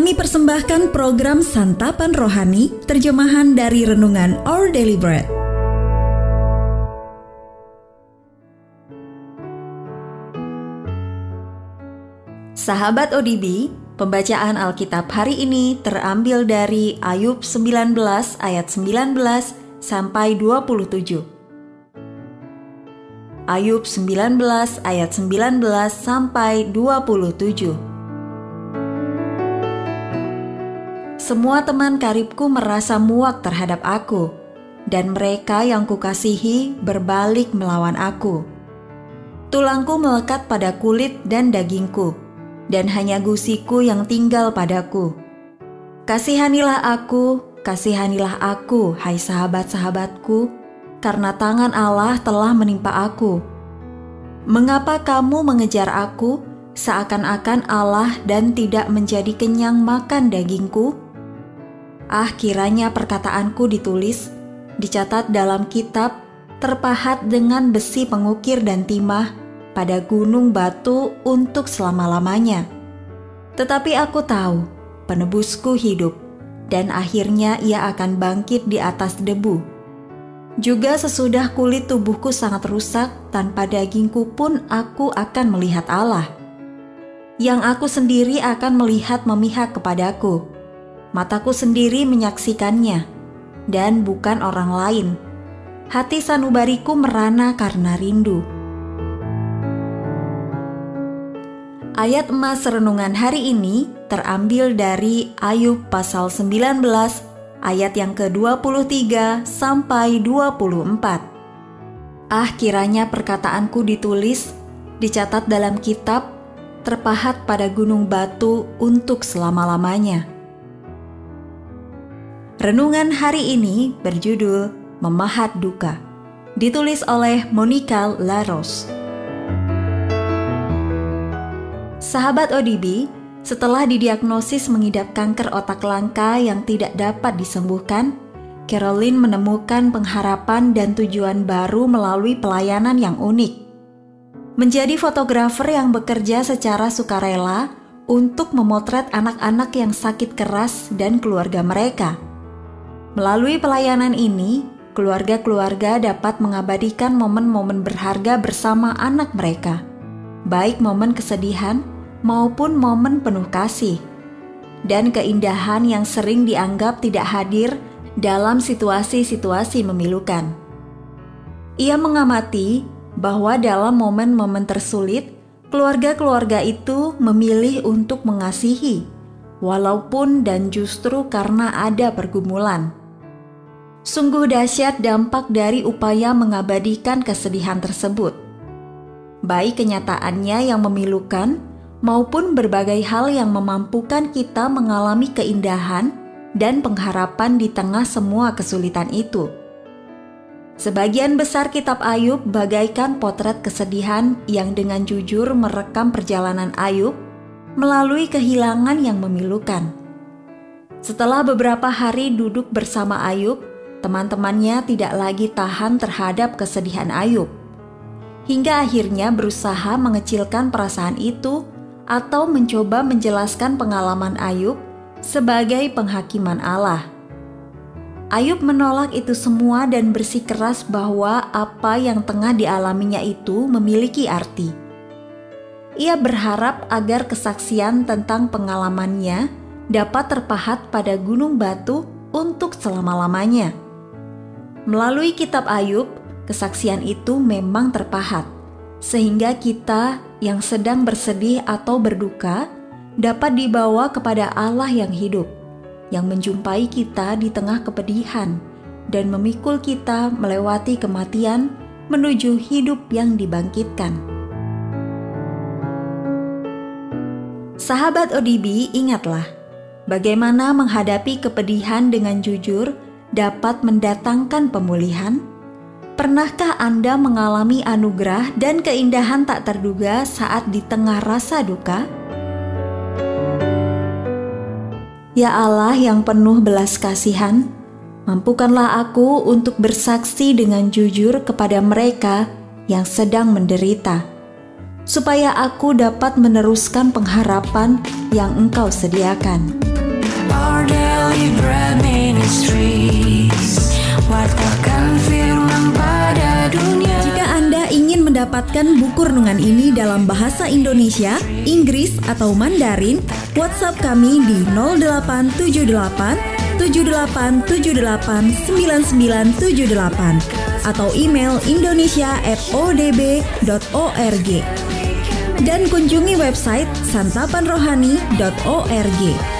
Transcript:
Kami persembahkan program Santapan Rohani, terjemahan dari Renungan Our Daily Bread. Sahabat ODB, pembacaan Alkitab hari ini terambil dari Ayub 19 ayat 19 sampai 27. Ayub 19 ayat 19 sampai 27. Semua teman karibku merasa muak terhadap aku, dan mereka yang kukasihi berbalik melawan aku. Tulangku melekat pada kulit dan dagingku, dan hanya gusiku yang tinggal padaku. Kasihanilah aku, kasihanilah aku, hai sahabat-sahabatku, karena tangan Allah telah menimpa aku. Mengapa kamu mengejar aku seakan-akan Allah dan tidak menjadi kenyang makan dagingku? Ah, kiranya perkataanku ditulis, dicatat dalam kitab, terpahat dengan besi pengukir dan timah pada gunung batu untuk selama-lamanya. Tetapi aku tahu, penebusku hidup, dan akhirnya ia akan bangkit di atas debu. Juga sesudah kulit tubuhku sangat rusak, tanpa dagingku pun aku akan melihat Allah. Yang aku sendiri akan melihat memihak kepadaku Mataku sendiri menyaksikannya, dan bukan orang lain. Hati sanubariku merana karena rindu. Ayat emas renungan hari ini terambil dari Ayub pasal 19 ayat yang ke-23 sampai 24. Ah kiranya perkataanku ditulis, dicatat dalam kitab, terpahat pada gunung batu untuk selama-lamanya. Renungan hari ini berjudul Memahat Duka. Ditulis oleh Monica Laros. Sahabat ODB, setelah didiagnosis mengidap kanker otak langka yang tidak dapat disembuhkan, Caroline menemukan pengharapan dan tujuan baru melalui pelayanan yang unik. Menjadi fotografer yang bekerja secara sukarela untuk memotret anak-anak yang sakit keras dan keluarga mereka. Melalui pelayanan ini, keluarga-keluarga dapat mengabadikan momen-momen berharga bersama anak mereka, baik momen kesedihan maupun momen penuh kasih, dan keindahan yang sering dianggap tidak hadir dalam situasi-situasi memilukan. Ia mengamati bahwa dalam momen-momen tersulit, keluarga-keluarga itu memilih untuk mengasihi, walaupun dan justru karena ada pergumulan. Sungguh dahsyat dampak dari upaya mengabadikan kesedihan tersebut. Baik kenyataannya yang memilukan maupun berbagai hal yang memampukan kita mengalami keindahan dan pengharapan di tengah semua kesulitan itu. Sebagian besar kitab Ayub bagaikan potret kesedihan yang dengan jujur merekam perjalanan Ayub melalui kehilangan yang memilukan. Setelah beberapa hari duduk bersama Ayub, Teman-temannya tidak lagi tahan terhadap kesedihan Ayub, hingga akhirnya berusaha mengecilkan perasaan itu atau mencoba menjelaskan pengalaman Ayub sebagai penghakiman Allah. Ayub menolak itu semua dan bersikeras bahwa apa yang tengah dialaminya itu memiliki arti. Ia berharap agar kesaksian tentang pengalamannya dapat terpahat pada gunung batu untuk selama-lamanya. Melalui kitab Ayub, kesaksian itu memang terpahat, sehingga kita yang sedang bersedih atau berduka dapat dibawa kepada Allah yang hidup, yang menjumpai kita di tengah kepedihan dan memikul kita melewati kematian menuju hidup yang dibangkitkan. Sahabat ODB, ingatlah bagaimana menghadapi kepedihan dengan jujur dapat mendatangkan pemulihan? Pernahkah Anda mengalami anugerah dan keindahan tak terduga saat di tengah rasa duka? Ya Allah yang penuh belas kasihan, mampukanlah aku untuk bersaksi dengan jujur kepada mereka yang sedang menderita. supaya aku dapat meneruskan pengharapan yang Engkau sediakan. Mendapatkan buku renungan ini dalam bahasa Indonesia, Inggris, atau Mandarin, WhatsApp kami di 0878 78789978 atau email indonesia@odb.org dan kunjungi website santapanrohani.org.